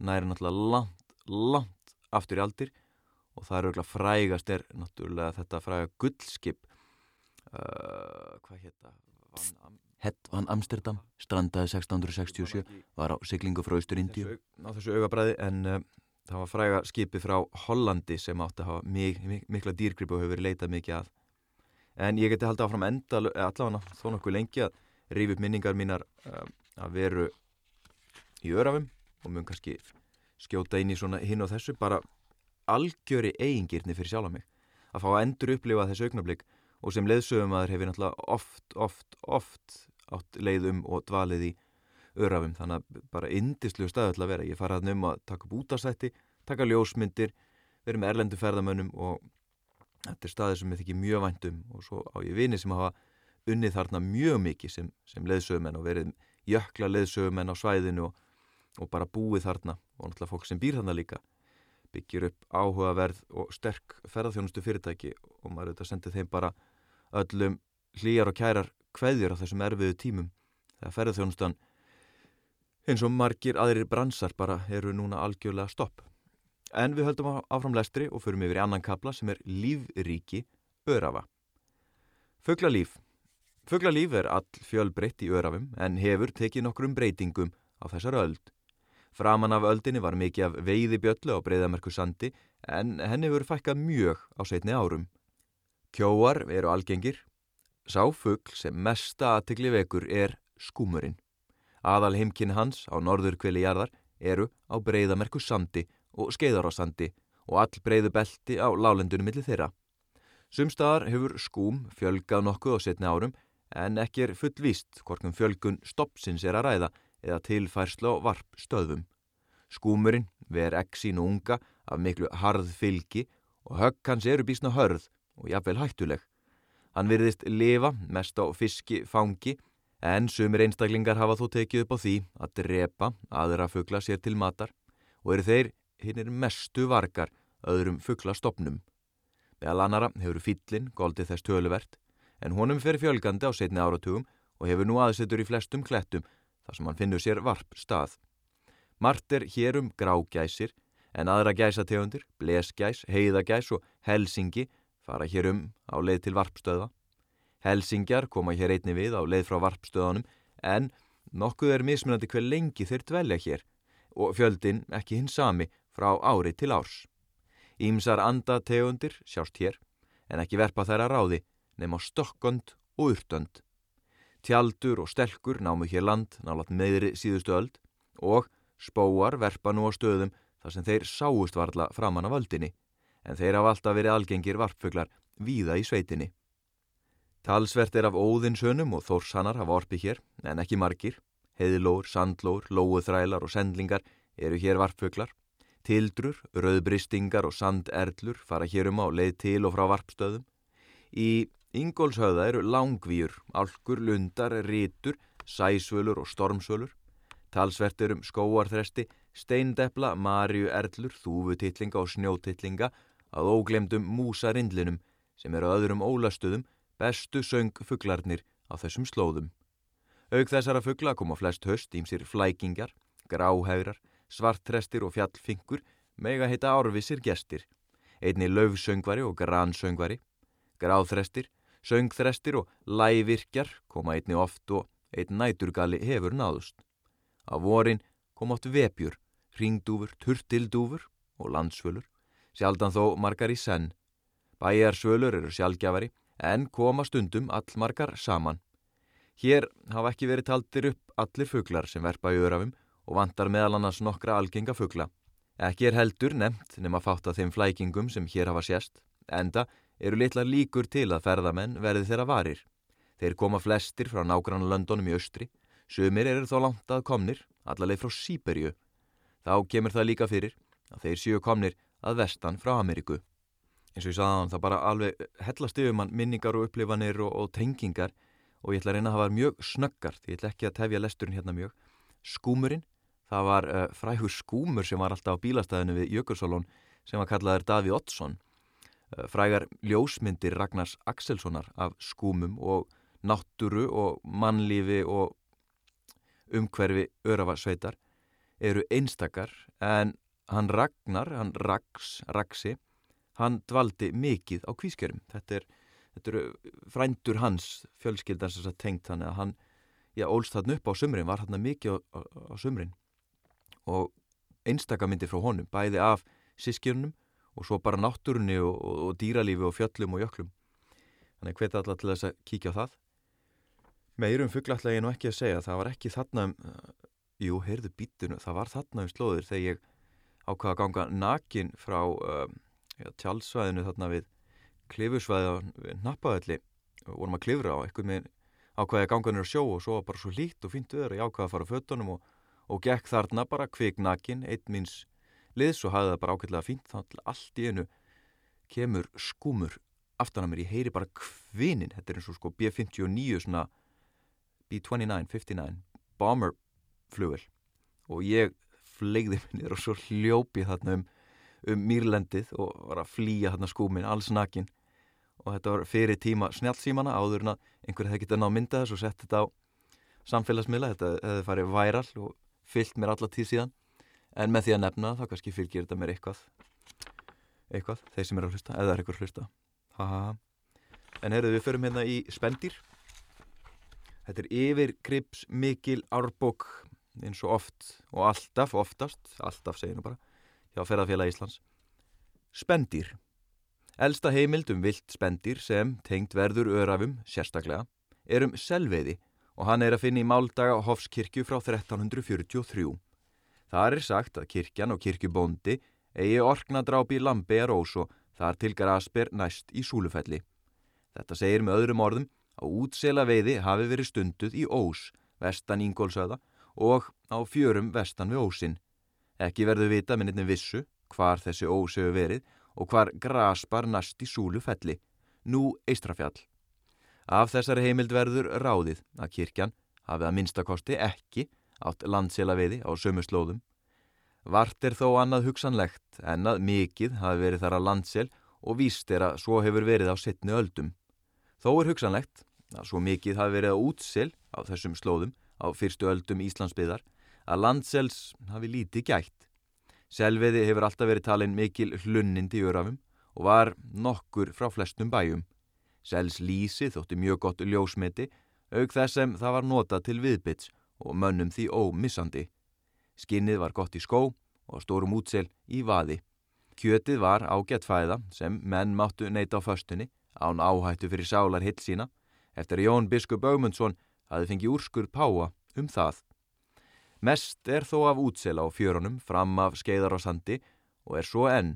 [SPEAKER 1] næri náttúrulega langt, langt aftur í aldir og það eru auðvitað frægast er náttúrulega þetta fræga gullskip, uh, hvað hétta? Hett van Amsterdam, strandaði 1667, var á siglingu frá Austur-Indíu. Á þessu augabræði en... Uh, það var fræga skipi frá Hollandi sem átti að hafa mik mik mikla dýrgripu og hefur verið leitað mikið að en ég geti haldið áfram enda allavega þó nokkuð lengi að rífi upp minningar mínar uh, að veru í örafum og mun kannski skjóta inn í svona hinn og þessu bara algjöri eigingirni fyrir sjálf mig. Að fá að endur upplifa þessu augnablík og sem leðsögum að þeir hefur náttúrulega oft, oft, oft átt leiðum og dvalið í örafum. Þannig að bara indislu staðu til að vera. Ég fara að nefnum að taka upp útastætti taka ljósmyndir, með erlendu ferðamönnum og þetta er staði sem ég þykki mjög væntum og svo á ég vini sem hafa unnið þarna mjög mikið sem, sem leðsögumenn og verið jökla leðsögumenn á svæðinu og, og bara búið þarna og náttúrulega fólk sem býr þarna líka byggir upp áhugaverð og sterk ferðarþjónustu fyrirtæki og maður auðvitað sendið þeim bara öllum hlýjar og kærar kveðjur á þessum erfiðu tímum þegar ferðarþjónustan eins og margir aðrir bransar bara eru núna algjörlega stopp. En við höldum áfram lestri og förum yfir í annan kapla sem er lífríki örafa. Föglalíf Fuglalíf er all fjölbreytt í örafum en hefur tekið nokkrum breytingum á þessar öld. Framan af öldinni var mikið af veiðibjöllu á breyðamerku sandi en henni hefur fækkað mjög á setni árum. Kjóar eru algengir. Sá fugl sem mesta aðtikli vekur er skúmurinn. Aðal heimkinn hans á norður kvili jarðar eru á breyðamerku sandi og skeiðar á sandi og all breyðu belti á lálendunum millir þeirra. Sumstaðar hefur skúm fjölgað nokkuð á setni árum en ekki er fullvíst hvorkum fjölgun stoppsins er að ræða eða tilfærslu á varp stöðum. Skúmurinn ver eksin og unga af miklu harð fylgi og högg hans eru bísna hörð og jafnvel hættuleg. Hann virðist lifa mest á fiski fangi en sumir einstaklingar hafa þó tekið upp á því að drepa aðra fuggla sér til matar og eru þeir hinn er mestu vargar öðrum fugglastofnum. Meðal annara hefur fyllin goldið þess töluvert en honum fer fjölgandi á setni áratugum og hefur nú aðsetur í flestum klettum þar sem hann finnur sér varp stað. Mart er hér um grágæsir en aðra gæsategundir, blesgæs, heiðagæs og helsingi fara hér um á leið til varpstöða. Helsingjar koma hér einni við á leið frá varpstöðanum en nokkuð er mismunandi hver lengi þeir dvelja hér og fjöldin ekki hins sami frá ári til árs. Ímsar andategundir sjást hér, en ekki verpa þær að ráði, nema stokkond og urtönd. Tjaldur og stelkur námu hér land nálat meðri síðustu öld og spóar verpa nú á stöðum þar sem þeir sáust varla framann af öldinni, en þeir hafa alltaf verið algengir varpfuglar víða í sveitinni. Talsvert er af óðinsönum og þórsanar hafa orpið hér, en ekki margir. Heiðlór, sandlór, lóuþrælar og sendlingar eru hér varpfuglar. Tildrur, rauðbristingar og sanderlur fara hérum á leið til og frá varpstöðum. Í Ingólshauða eru langvíur, álkur, lundar, rítur, sæsvölur og stormsvölur. Talsvert er um skóarþresti, steindepla, marju, erlur, þúfutitlinga og snjótitlinga að óglemdum músarindlinum sem eru öðrum ólastuðum bestu söngfuglarnir á þessum slóðum. Aug þessara fugla koma flest höst ímsir flækingar, gráhægrar, svartrestir og fjallfingur mega heita árvisir gestir, einni löfsöngvari og gransöngvari, gráþrestir, söngþrestir og lævirkjar koma einni oft og einn næturgali hefur náðust. Á vorin kom oft vepjur, ringdúfur, turtildúfur og landsvölur, sjaldan þó margar í senn. Bæjarsvölur eru sjálfgjafari en koma stundum allmargar saman. Hér hafa ekki verið taldir upp allir fuglar sem verpa í örafum og vantar meðal annars nokkra algenga fuggla. Ekki er heldur nefnt nema fátt að þeim flækingum sem hér hafa sést, enda eru litlar líkur til að ferðamenn verði þeirra varir. Þeir koma flestir frá nágrann löndunum í austri, sumir eru þó langt að komnir, allarleið frá Sýberju. Þá kemur það líka fyrir að þeir séu komnir að vestan frá Ameríku. Eins og ég hann, það bara alveg hellast yfir mann minningar og upplifanir og, og tengingar og ég ætla að reyna að hafa mjög snöggart, ég ætla ekki að tefja lesturinn hérna mjög. Skúmurinn Það var uh, frægur skúmur sem var alltaf á bílastæðinu við Jökulsálón sem var kallaður Daví Ottsson. Uh, frægar ljósmyndir Ragnars Axelssonar af skúmum og nátturu og mannlífi og umhverfi örafasveitar eru einstakar en hann Ragnar, hann Rags, Ragsi, hann dvaldi mikið á kvískerum. Þetta er, þetta er frændur hans fjölskyldans þess að tengt hann að hann já, ólst þarna upp á sumrin, var hann mikið á, á, á sumrin og einstakamyndir frá honum, bæði af sískjörnum og svo bara náttúrunni og, og, dýralífi og fjöllum og jöklum. Þannig hveti alltaf til þess að kíkja á það. Meirum fugglallega ég nú ekki að segja, það var ekki þarna um, uh, jú, heyrðu bítinu, það var þarna um slóður þegar ég ákvaða að ganga nakin frá uh, tjálsvæðinu þarna við klifusvæði við nappaðalli og vorum að klifra á eitthvað með ákvaði að ganga nýra sjó og svo bara svo lít og fínt öður og ég ákvaði að fara á föttunum og og gekk þarna bara kviknakin eitt minns liðs og hafði það bara ákveðlega fínt þá til allt í einu kemur skúmur aftan að mér, ég heyri bara kvinin þetta er eins og sko B-59 svona B-29, 59 bomber flugvel og ég flegði minnir og svo hljópi þarna um, um mýrlendið og var að flýja þarna skúmin alls nakin. Og þetta var fyrir tíma snjálfsímana áður en að einhverja hefði getið ná mynda þess og sett þetta á samfélagsmiðla, þetta hefði farið væral og fyllt mér alla tíð síðan en með því að nefna þá kannski fylgir þetta mér eitthvað eitthvað, þeir sem er að hlusta eða er eitthvað að hlusta ha, ha. en heyrðu við förum hérna í spendir Þetta er yfir krips mikil árbók eins og oft og alltaf, oftast, alltaf seginu bara, hjá ferðarfélag Íslands. Spendýr. Elsta heimild um vilt spendýr sem tengt verður örafum, sérstaklega, er um selveiði og hann er að finna í máldaga Hofskirkju frá 1343. Það er sagt að kirkjan og kirkjubóndi eigi orknadráp í Lambejarós og þar til Grasber næst í Súlufelli. Þetta segir með öðrum orðum að útsela veiði hafi verið stunduð í Ós, vestan Ingólsöða og á fjörum vestan við Ósin. Ekki verður vita minnitin vissu hvar þessi Ós hefur verið og hvar Grasbar næst í Súlufelli, nú Eistrafjall. Af þessari heimild verður ráðið að kirkjan hafi að minnstakosti ekki átt landsela veiði á sömu slóðum Vart er þó annað hugsanlegt en að mikið hafi verið þar að landsel og víst er að svo hefur verið á setni öldum. Þó er hugsanlegt að svo mikið hafi verið á útsel á þessum slóðum á fyrstu öldum Íslandsbyðar að landsels hafi lítið gætt. Selviði hefur alltaf verið talin mikil hlunnind í örafum og var nokkur frá flestum bæjum. Sels lísi þótti mjög gott ljósmeti auk þess sem það var notað til viðbytts og mönnum því ómissandi. Skinnið var gott í skó og stórum útsel í vaði. Kjötið var ágætt fæða sem menn máttu neyta á föstunni án áhættu fyrir sálar hitt sína eftir að Jón Biskup Augmundsson hafi fengið úrskur páa um það. Mest er þó af útsel á fjörunum fram af skeiðar og sandi og er svo enn.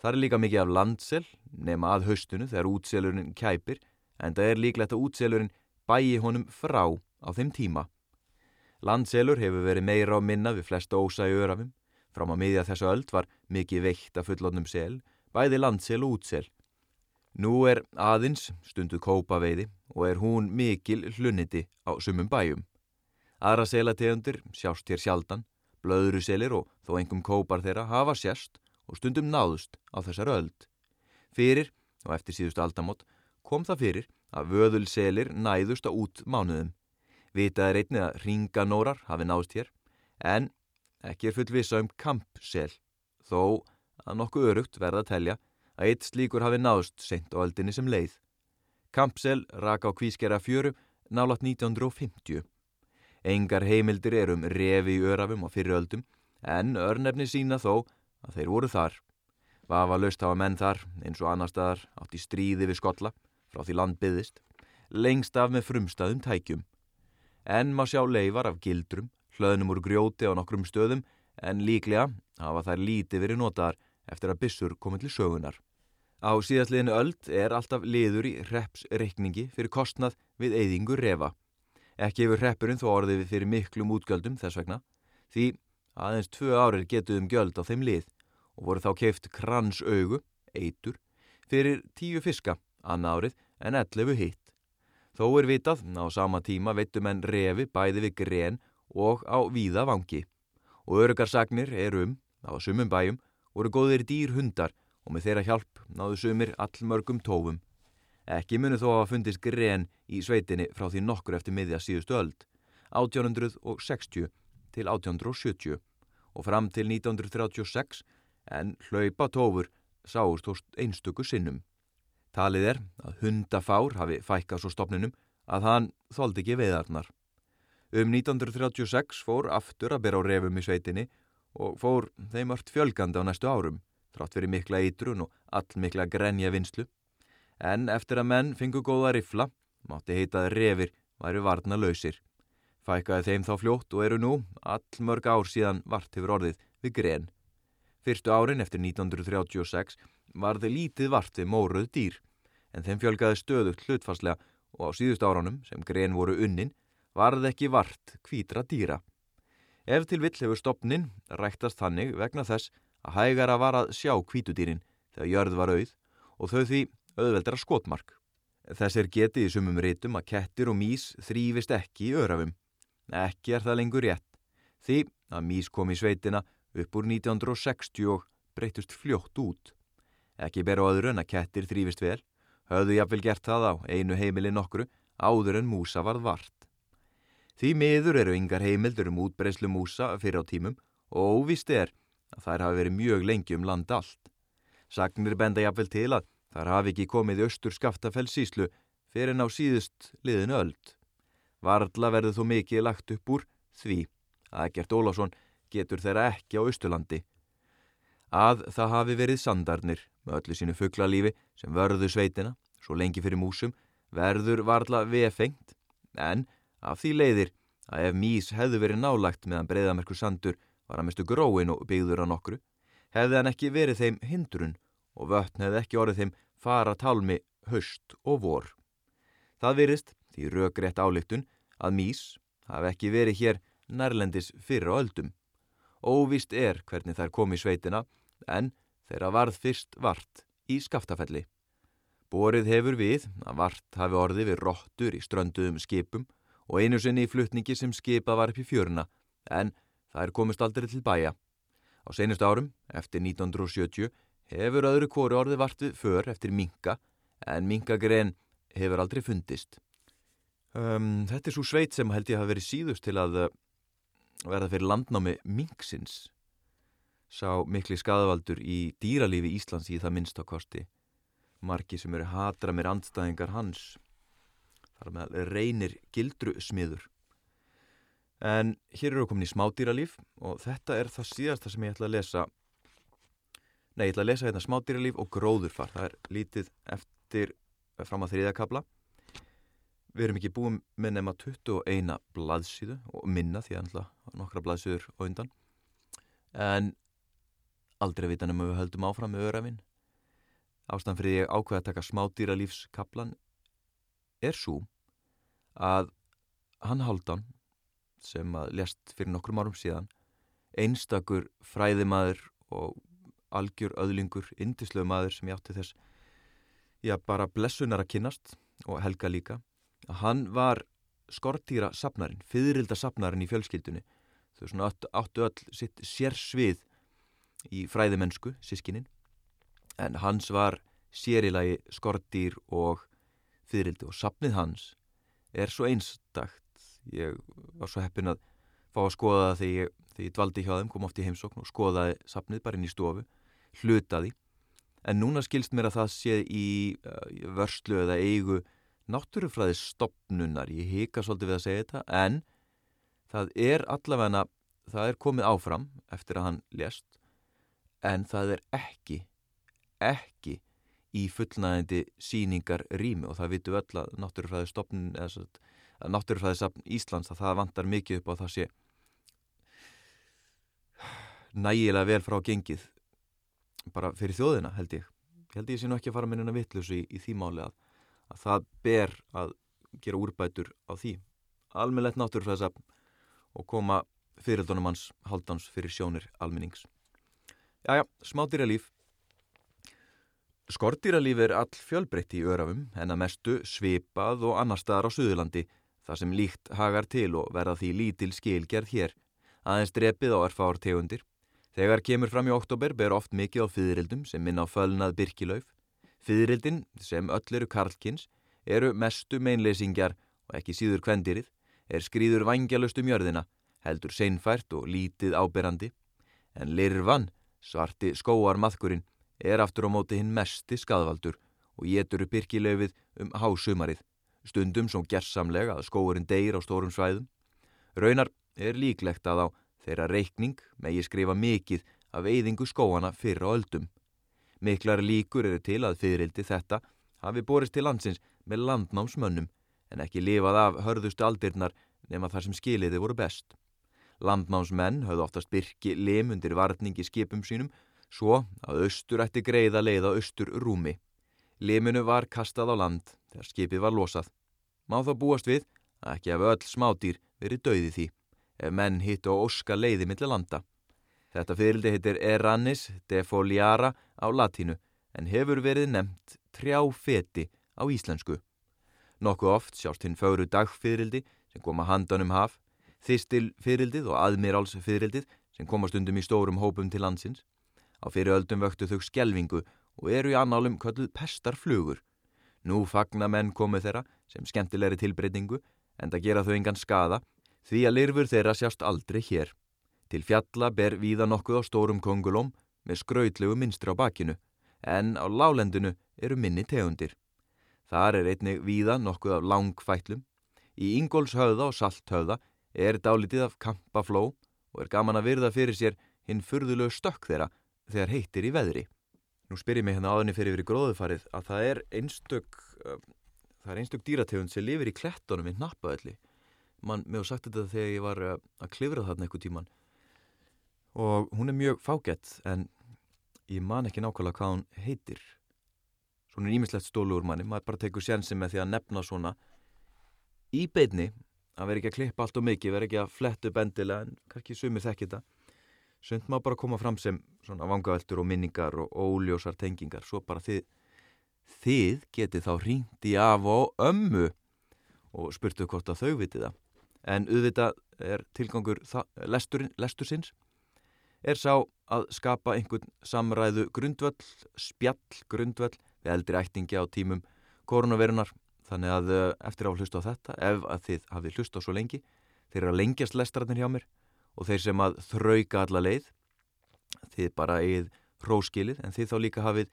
[SPEAKER 1] Það er líka mikið af landsel nema að haustunu þegar útselurinn kæpir en það er líklegt að útselurinn bæi honum frá á þeim tíma. Landselur hefur verið meira á minna við flesta ósa í örafum. Frám að miðja þessu öld var mikið veikt af fullotnum sel, bæði landsel og útsel. Nú er aðins stundu kópaveiði og er hún mikil hluniti á sumum bæjum. Aðra selategundir sjást hér sjaldan, blöðru selir og þó engum kópar þeirra hafa sérst og stundum náðust á þessar öld. Fyrir, og eftir síðustu aldamot, kom það fyrir að vöðulselir næðust á út mánuðum. Vitað er einnig að ringanórar hafi náðst hér, en ekki er fullvisa um kampsel, þó að nokkuð örugt verða að telja að eitt slíkur hafi náðst sent á öldinni sem leið. Kampsel raka á kvískera fjöru nálat 1950. Engar heimildir er um refi í örafum og fyriröldum, en örnefni sína þó að þeir voru þar. Vafa löst hafa menn þar, eins og annar staðar, átt í stríði við skotla, frá því land byggðist, lengst af með frumstaðum tækjum. En má sjá leifar af gildrum, hlöðnum úr grjóti á nokkrum stöðum en líklega hafa þær lítið verið notaðar eftir að bissur komið til sögunar. Á síðastliðinu öld er alltaf liður í repsreikningi fyrir kostnað við eyðingu refa. Ekki hefur reppurinn þó orðið fyrir miklum útgjöldum þess vegna því aðeins tvö árið getuðum gjöld á þeim lið og voru þá keift kransaugu, eitur, fyrir tíu fiska annað árið en ellefu hitt. Þó er vitað, á sama tíma veitum en refi bæði við gren og á víða vangi. Og örugarsagnir er um, á sumum bæjum, voru góðir dýr hundar og með þeirra hjálp náðu sumir allmörgum tófum. Ekki munu þó að fundist gren í sveitinni frá því nokkur eftir miðja síðustu öld, 1860 til 1870 og fram til 1936 en hlaupa tófur sáust hóst einstöku sinnum. Talið er að hundafár hafi fækkað svo stopninum að hann þóldi ekki veiðarnar. Um 1936 fór aftur að bera á refum í sveitinni og fór þeim öll fjölgandi á næstu árum, trátt verið mikla eitrun og all mikla grenja vinslu. En eftir að menn fengu góða rifla, mátti heitað refir væri varna lausir. Fækkaði þeim þá fljótt og eru nú all mörg ár síðan vart hefur orðið við gren. Fyrstu árin eftir 1936 var þið lítið vart við móruð dýr, en þeim fjölgaði stöðugt hlutfarslega og á síðust áránum, sem grein voru unnin, varð ekki vart kvítra dýra. Ef til vill hefur stopnin ræktast þannig vegna þess að hægara var að sjá kvítudýrin þegar jörð var auð og þau því auðveldra skotmark. Þess er getið í sumum rítum að kettir og mís þrýfist ekki í örafum. Ekki er það lengur rétt, því að mís kom í sveitina upp úr 1960 og breytust fljótt út. Ekki beru öðru en að kettir þrýfist vel, höfðu jafnvel gert það á einu heimili nokkru áður en músa varð vart. Því miður eru yngar heimildur um útbreyslu músa fyrir á tímum og óvist er að þær hafi verið mjög lengi um land allt. Sagnir benda jafnvel til að þar hafi ekki komið austur skaftafellsíslu fyrir ná síðust liðin öld. Varðla verður þó mikið lagt upp úr því að Gert Ólásson getur þeirra ekki á Östurlandi. Að það hafi verið sandarnir með öllu sínu fugglalífi sem vörðu sveitina, svo lengi fyrir músum, verður varðla vefengt, en af því leiðir að ef mís hefðu verið nálagt meðan breyðamerkur sandur var að mistu gróin og byggður á nokkru, hefði hann ekki verið þeim hindrun og vötn hefði ekki orðið þeim fara talmi höst og vor. Það virist því röggrétt álíktun að mís hafi ekki verið hér nærlendis fyrir á öldum. Óvist er hvernig þær kom í sveitina en þeirra varð fyrst vart í skaftafelli. Borið hefur við að vart hafi orði við róttur í strönduðum skipum og einu sinni í flutningi sem skipa var upp í fjöruna en það er komist aldrei til bæja. Á senust árum, eftir 1970, hefur öðru kóru orði vart við för eftir minka en minkagrein hefur aldrei fundist. Um, þetta er svo sveit sem held ég hafi verið síðust til að uh, verða fyrir landnámi minksins. Sá mikli skadavaldur í dýralífi Íslands í það minnst á kosti. Margi sem eru hatra mér andstæðingar hans þar með reynir gildru smiður en hér eru við komin í smádýralíf og þetta er það síðasta sem ég ætla að lesa. Nei, ég ætla að lesa hérna smádýralíf og gróðurfar. Það er lítið eftir fram að þriðakabla við erum ekki búin með nema 21 blaðsíðu og minna því að nokkra blaðsíður á undan. En aldrei vitan um að við höldum áfram með fyrir ég ákveða að taka smádýralífskaplan er svo að hann Haldan sem að lest fyrir nokkrum árum síðan einstakur fræðimaður og algjör öðlingur, indislegu maður sem ég átti þess já bara blessunar að kynast og helga líka að hann var skortýra sapnarinn, fyririlda sapnarinn í fjölskyldunni. Þau svona áttu öll sitt sérsvið í fræðimennsku, sískininn en hans var sérilagi skortýr og fyririldi og sapnið hans er svo einstakt. Ég var svo heppin að fá að skoða það þegar ég, þegar ég dvaldi hjá þeim kom oft í heimsókn og skoðaði sapnið bara inn í stofu hlutaði. En núna skilst mér að það sé í uh, vörslu eða eigu náttúrufræði stopnunar ég hika svolítið við að segja þetta en það er allavega það er komið áfram eftir að hann lést en það er ekki ekki í fullnægandi síningar rými og það vitum öll að náttúrufræði stopnin eða að náttúrufræði sapn Íslands að það vantar mikið upp á það sé nægilega vel frá gengið bara fyrir þjóðina held ég. Ég held ég sé nú ekki að fara með hennar vittlusu í, í því máli að, að það ber að gera úrbætur á því. Almennlegt náttúrufræði sapn og koma fyrirldunum hans haldans fyrir sjónir almennings Jájá, smá dýralíf Skortýralíf er all fjölbreytt í örafum en að mestu svipað og annar staðar á Suðurlandi þar sem líkt hagar til og verða því lítil skilgerð hér. Aðeins drepið á erfár tegundir. Þegar kemur fram í oktober ber oft mikið á fyririldum sem minna á fölnað byrkilauf. Fyririldin, sem öll eru karlkins, eru mestu meinleysingjar og ekki síður kvendirið, er skrýður vangjalust um jörðina, heldur seinfært og lítið áberandi. En lirvan, svarti skóarmaðkurinn, er aftur á móti hinn mesti skadvaldur og getur upp byrkilegfið um hásumarið, stundum svo gersamlega að skóurinn deyr á stórum svæðum. Raunar er líklegt að á þeirra reikning megi skrifa mikið af eyðingu skóana fyrir á öldum. Miklar líkur eru til að fyririldi þetta hafi borist til landsins með landnámsmönnum en ekki lifað af hörðustu aldirnar nema þar sem skiliði voru best. Landnámsmenn höfðu oftast byrki limundir varningi skipum sínum svo að austur ætti greiða leiða austur rúmi. Liminu var kastað á land þegar skipið var losað. Má þá búast við að ekki af öll smádýr verið dauði því ef menn hitt og óska leiði millir landa. Þetta fyrildi hittir Eranis defoliara á latínu en hefur verið nefnt trjáfeti á íslensku. Nokkuð oft sjást hinn fögru dagfyrildi sem koma handanum haf, þistil fyrildið og aðmirálsfyrildið sem koma stundum í stórum hópum til landsins. Á fyriröldum vöktu þau skjelvingu og eru í annálum kölluð pestarflugur. Nú fagna menn komu þeirra sem skemmtilegri tilbreytingu en það gera þau engan skada því að lirfur þeirra sjást aldrei hér. Til fjalla ber víða nokkuð á stórum kongulóm með skrautlegu minstri á bakinu en á lálendinu eru minni tegundir. Þar er einnig víða nokkuð af langfætlum. Í Ingólshöfða og Salthöfða er dálítið af kampafló og er gaman að virða fyrir sér hinn furðulegu stökk þeirra þegar heitir í veðri. Nú spyr ég mig hérna áðinni fyrir yfir gróðufarið að það er einstök, uh, það er einstök dýrategund sem lifir í klettunum í nappaðalli. Man, mér hef sagt þetta þegar ég var uh, að klifra þarna eitthvað tíman og hún er mjög fágett en ég man ekki nákvæmlega hvað hún heitir. Svona ímislegt stólu úr manni, maður bara tekur sjansi með því að nefna svona í beinni að vera ekki að klippa allt og mikið, vera ekki að flettu bendilega en kannski sumir þekk þetta. Sund má bara koma fram sem svona vangaveltur og minningar og óljósar tengingar. Svo bara þið þið getið þá ringt í af og ömmu og spurtu hvort að þau vitið það. En auðvitað er tilgangur lesturinn, lestursins er sá að skapa einhvern samræðu grundvöll, spjall grundvöll við eldri ættingi á tímum koronavirunar Þannig að eh, eftir að hlusta á þetta, ef að þið hafið hlusta á svo lengi, þeir eru að lengjast lestararnir hjá mér og þeir sem að þrauka alla leið, þið bara eigið hróskilið en þið þá líka hafið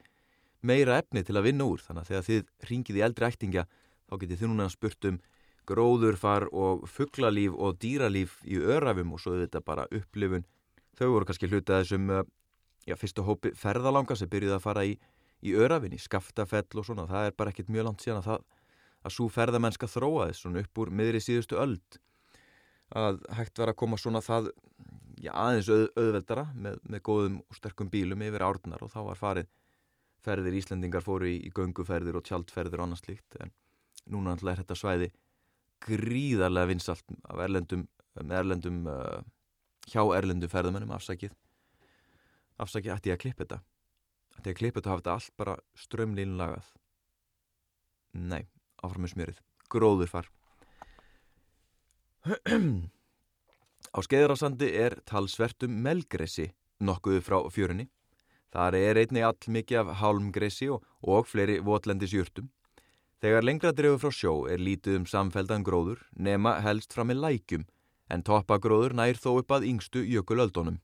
[SPEAKER 1] meira efni til að vinna úr. Þannig að þegar þið ringið í eldri ættingja þá getið þið núna spurt um gróðurfar og fugglalíf og dýralíf í örafum og svo þetta bara upplifun. Þau voru kannski hlutað þessum eh, já, fyrstu hópi ferðalanga sem byrjuði að fara í, í örafin, í skaftafell og svona. Það er bara ekkit mjög langt síðan að það að svo ferðamennska þróaðis svona upp úr miðri síðustu öld. Að hægt var að koma svona það já, aðeins auð, auðveldara með, með góðum og sterkum bílum yfir árnar og þá var farið ferðir Íslandingar fóru í, í gönguferðir og tjaldferðir og annars líkt en núna er þetta svæði gríðarlega vinsalt af erlendum, erlendum uh, hjá erlendum ferðamennum afsakið afsakið ætti ég að klippa þetta? Ætti ég að klippa þetta og hafa þetta allt bara strömlínlagað nei áfram með smjörið, gróðurfar [clears throat] Á skeiðarásandi er talsvertum melgressi nokkuðu frá fjörunni. Þar er einni all mikið af hálmgressi og, og fleiri votlendis júrtum Þegar lengra drefur frá sjó er lítið um samfeldan gróður nema helst fram með lækjum en toppagróður nær þó upp að yngstu jökulöldunum.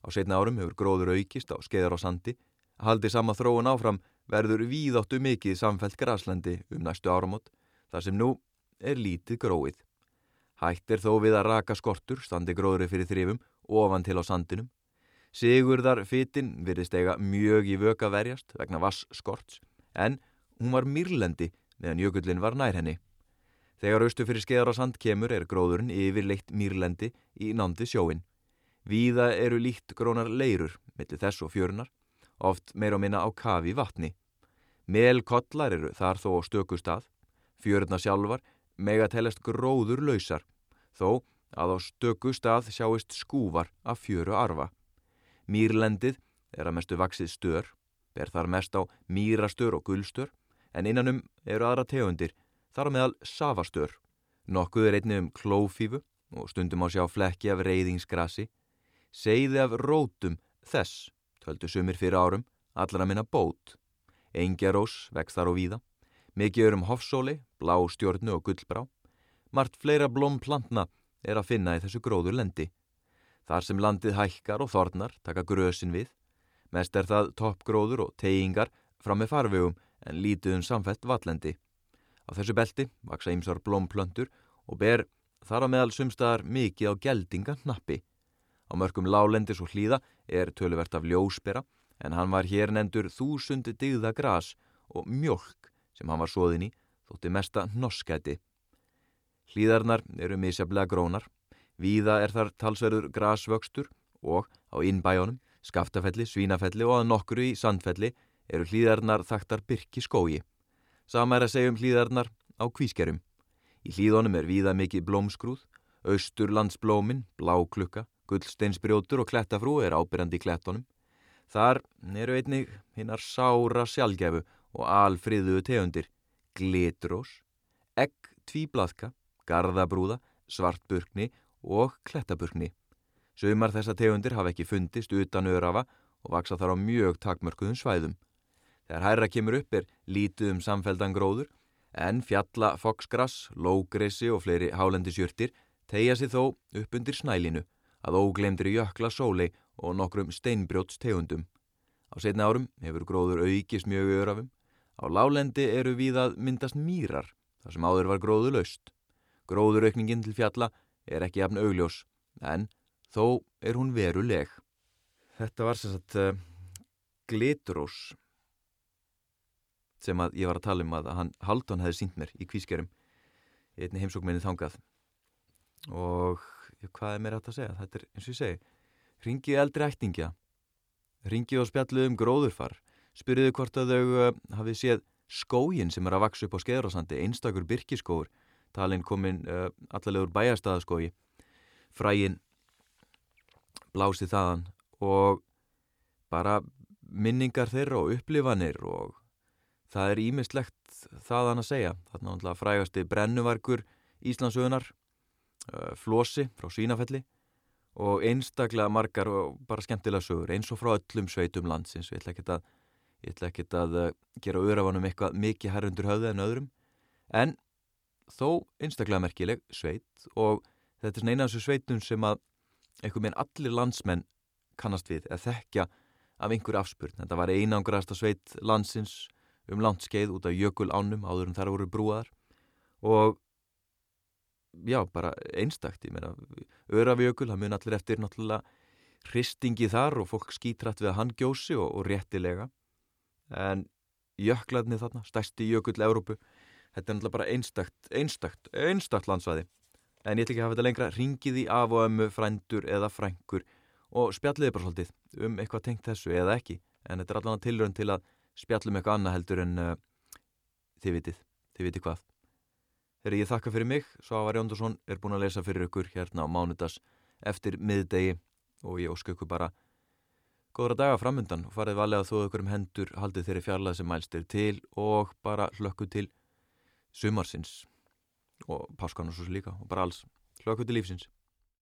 [SPEAKER 1] Á setna árum hefur gróður aukist á skeiðar á sandi, haldi sama þróun áfram verður víðáttu mikið samfelt graslandi um næstu áramót þar sem nú er lítið gróið. Hætt er þó við að raka skortur standi gróðri fyrir þrifum ofan til á sandinum. Sigurðar fytin virðist eiga mjög í vöka verjast vegna vass skorts en hún var mýrlendi meðan jökullin var nær henni. Þegar austu fyrir skeðar á sand kemur er gróðurinn yfirleitt mýrlendi í nándi sjóin. Víða eru líkt grónar leirur millir þess og fjörunar oft meir og minna á kafi vatni. Melkollar eru þar þó á stöku stað, fjöruna sjálfar mega telest gróður lausar, þó að á stöku stað sjáist skúvar af fjöru arfa. Mýrlendið er að mestu vaksið stör, ber þar mest á mýrastör og gullstör, en innanum eru aðra tegundir, þar meðal safastör. Nokkuð er einni um klófífu og stundum á sjá flekki af reyðingsgrasi, segði af rótum þess töldu sumir fyrir árum, allar að minna bót. Engjarós vext þar og víða, mikið er um hofsóli, blá stjórnu og gullbrá. Mart fleira blómplantna er að finna í þessu gróður lendi. Þar sem landið hækkar og þornar taka grösin við. Mest er það toppgróður og teyingar fram með farvegum en lítið um samfelt vatlendi. Á þessu belti vaksa ýmsar blómplöntur og ber þar á meðal sumstaðar mikið á geldinga nappi. Á mörgum lálendis og hlýða er töluvert af ljósbera en hann var hér nendur þúsundi digða gras og mjölk sem hann var svoðin í þótti mesta norskæti. Hlýðarnar eru misjaflega grónar, víða er þar talsverður grasvöxtur og á innbæjónum, skaftafelli, svínafelli og að nokkru í sandfelli eru hlýðarnar þaktar byrki skógi. Sama er að segja um hlýðarnar á kvískerum. Í hlýðunum er víða mikið blómskrúð, austur landsblómin, bláklukka, Gullsteinsbrjótur og klettafrú er ábyrjandi í klettunum. Þar eru einnig hinnar sára sjálfgefu og alfriðuðu tegundir, glitrós, egg tvíblaðka, gardabrúða, svartburkni og klettaburkni. Sumar þessa tegundir hafa ekki fundist utan örafa og vaksa þar á mjög takmörkuðum svæðum. Þegar hærra kemur upp er lítið um samfeldan gróður en fjalla, foksgrass, lógressi og fleiri hálendisjörtir tegja sér þó upp undir snælinu að óglemdri jökla sóli og nokkrum steinbrjóts tegundum. Á setna árum hefur gróður aukist mjög örafum. Á lálendi eru við að myndast mýrar, þar sem áður var gróðu laust. Gróðuraukningin til fjalla er ekki jafn augljós, en þó er hún veruleg. Þetta var sem sagt uh, gliturós sem að ég var að tala um að hann Haldón hefði sínt mér í kvískerum einni heimsókminni þangað og já, hvað er mér átt að segja? Þetta er eins og ég segi ringið eldri ættingja. Ringið og spjalluð um gróðurfar. Spyrjuðu hvort að þau uh, hafið séð skógin sem er að vaksa upp á skeðrásandi einstakur byrkiskóur talinn komin uh, allarlegur bæjarstaðaskógi. Frægin blási þaðan og bara minningar þeirra og upplifanir og það er ímislegt þaðan að segja. Þarna frægasti brennuvarkur Íslandsögunar uh, Flósi frá Svínafelli og einstaklega margar og bara skemmtilega sögur eins og frá öllum sveitum landsins. Ég ætla ekki að, að uh, gera öðrafanum eitthvað mikið herrundur höfði en öðrum. En þó einstaklega merkileg sveit og þetta er svona eina af þessu sveitum sem að einhver meðan allir landsmenn kannast við eða þekkja af einhverju afspurn. Þetta var einangraðasta sveit landsins um landskeið út af jökul ánum áður en þar voru brúaðar. Og já, bara einstakt, ég meina Örafjökul, það mun allir eftir náttúrulega hristingi þar og fólk skítrætt við að hann gjósi og, og réttilega. En jöklarni þarna, stærsti jökull Európu, þetta er náttúrulega bara einstakt, einstakt, einstakt landsvæði. En ég ætla ekki að hafa þetta lengra, ringið í af og ömmu, frændur eða frængur og spjalliði bara svolítið um eitthvað tengt þessu eða ekki. En þetta er allavega tilrönd til að spjallum eitthvað annað heldur en uh, þið vitið, þið vitið hvað Þegar ég þakka fyrir mig Svavar Jóndarsson er búin að lesa fyrir ykkur hérna á mánudas eftir miðdegi og ég ósku ykkur bara góðra daga framöndan og farið valið að þóðu ykkur um hendur haldið þeirri fjarlæð sem mælstir til og bara hlökku til sumarsins og páskan og svo líka og bara alls. Hlökku til lífsins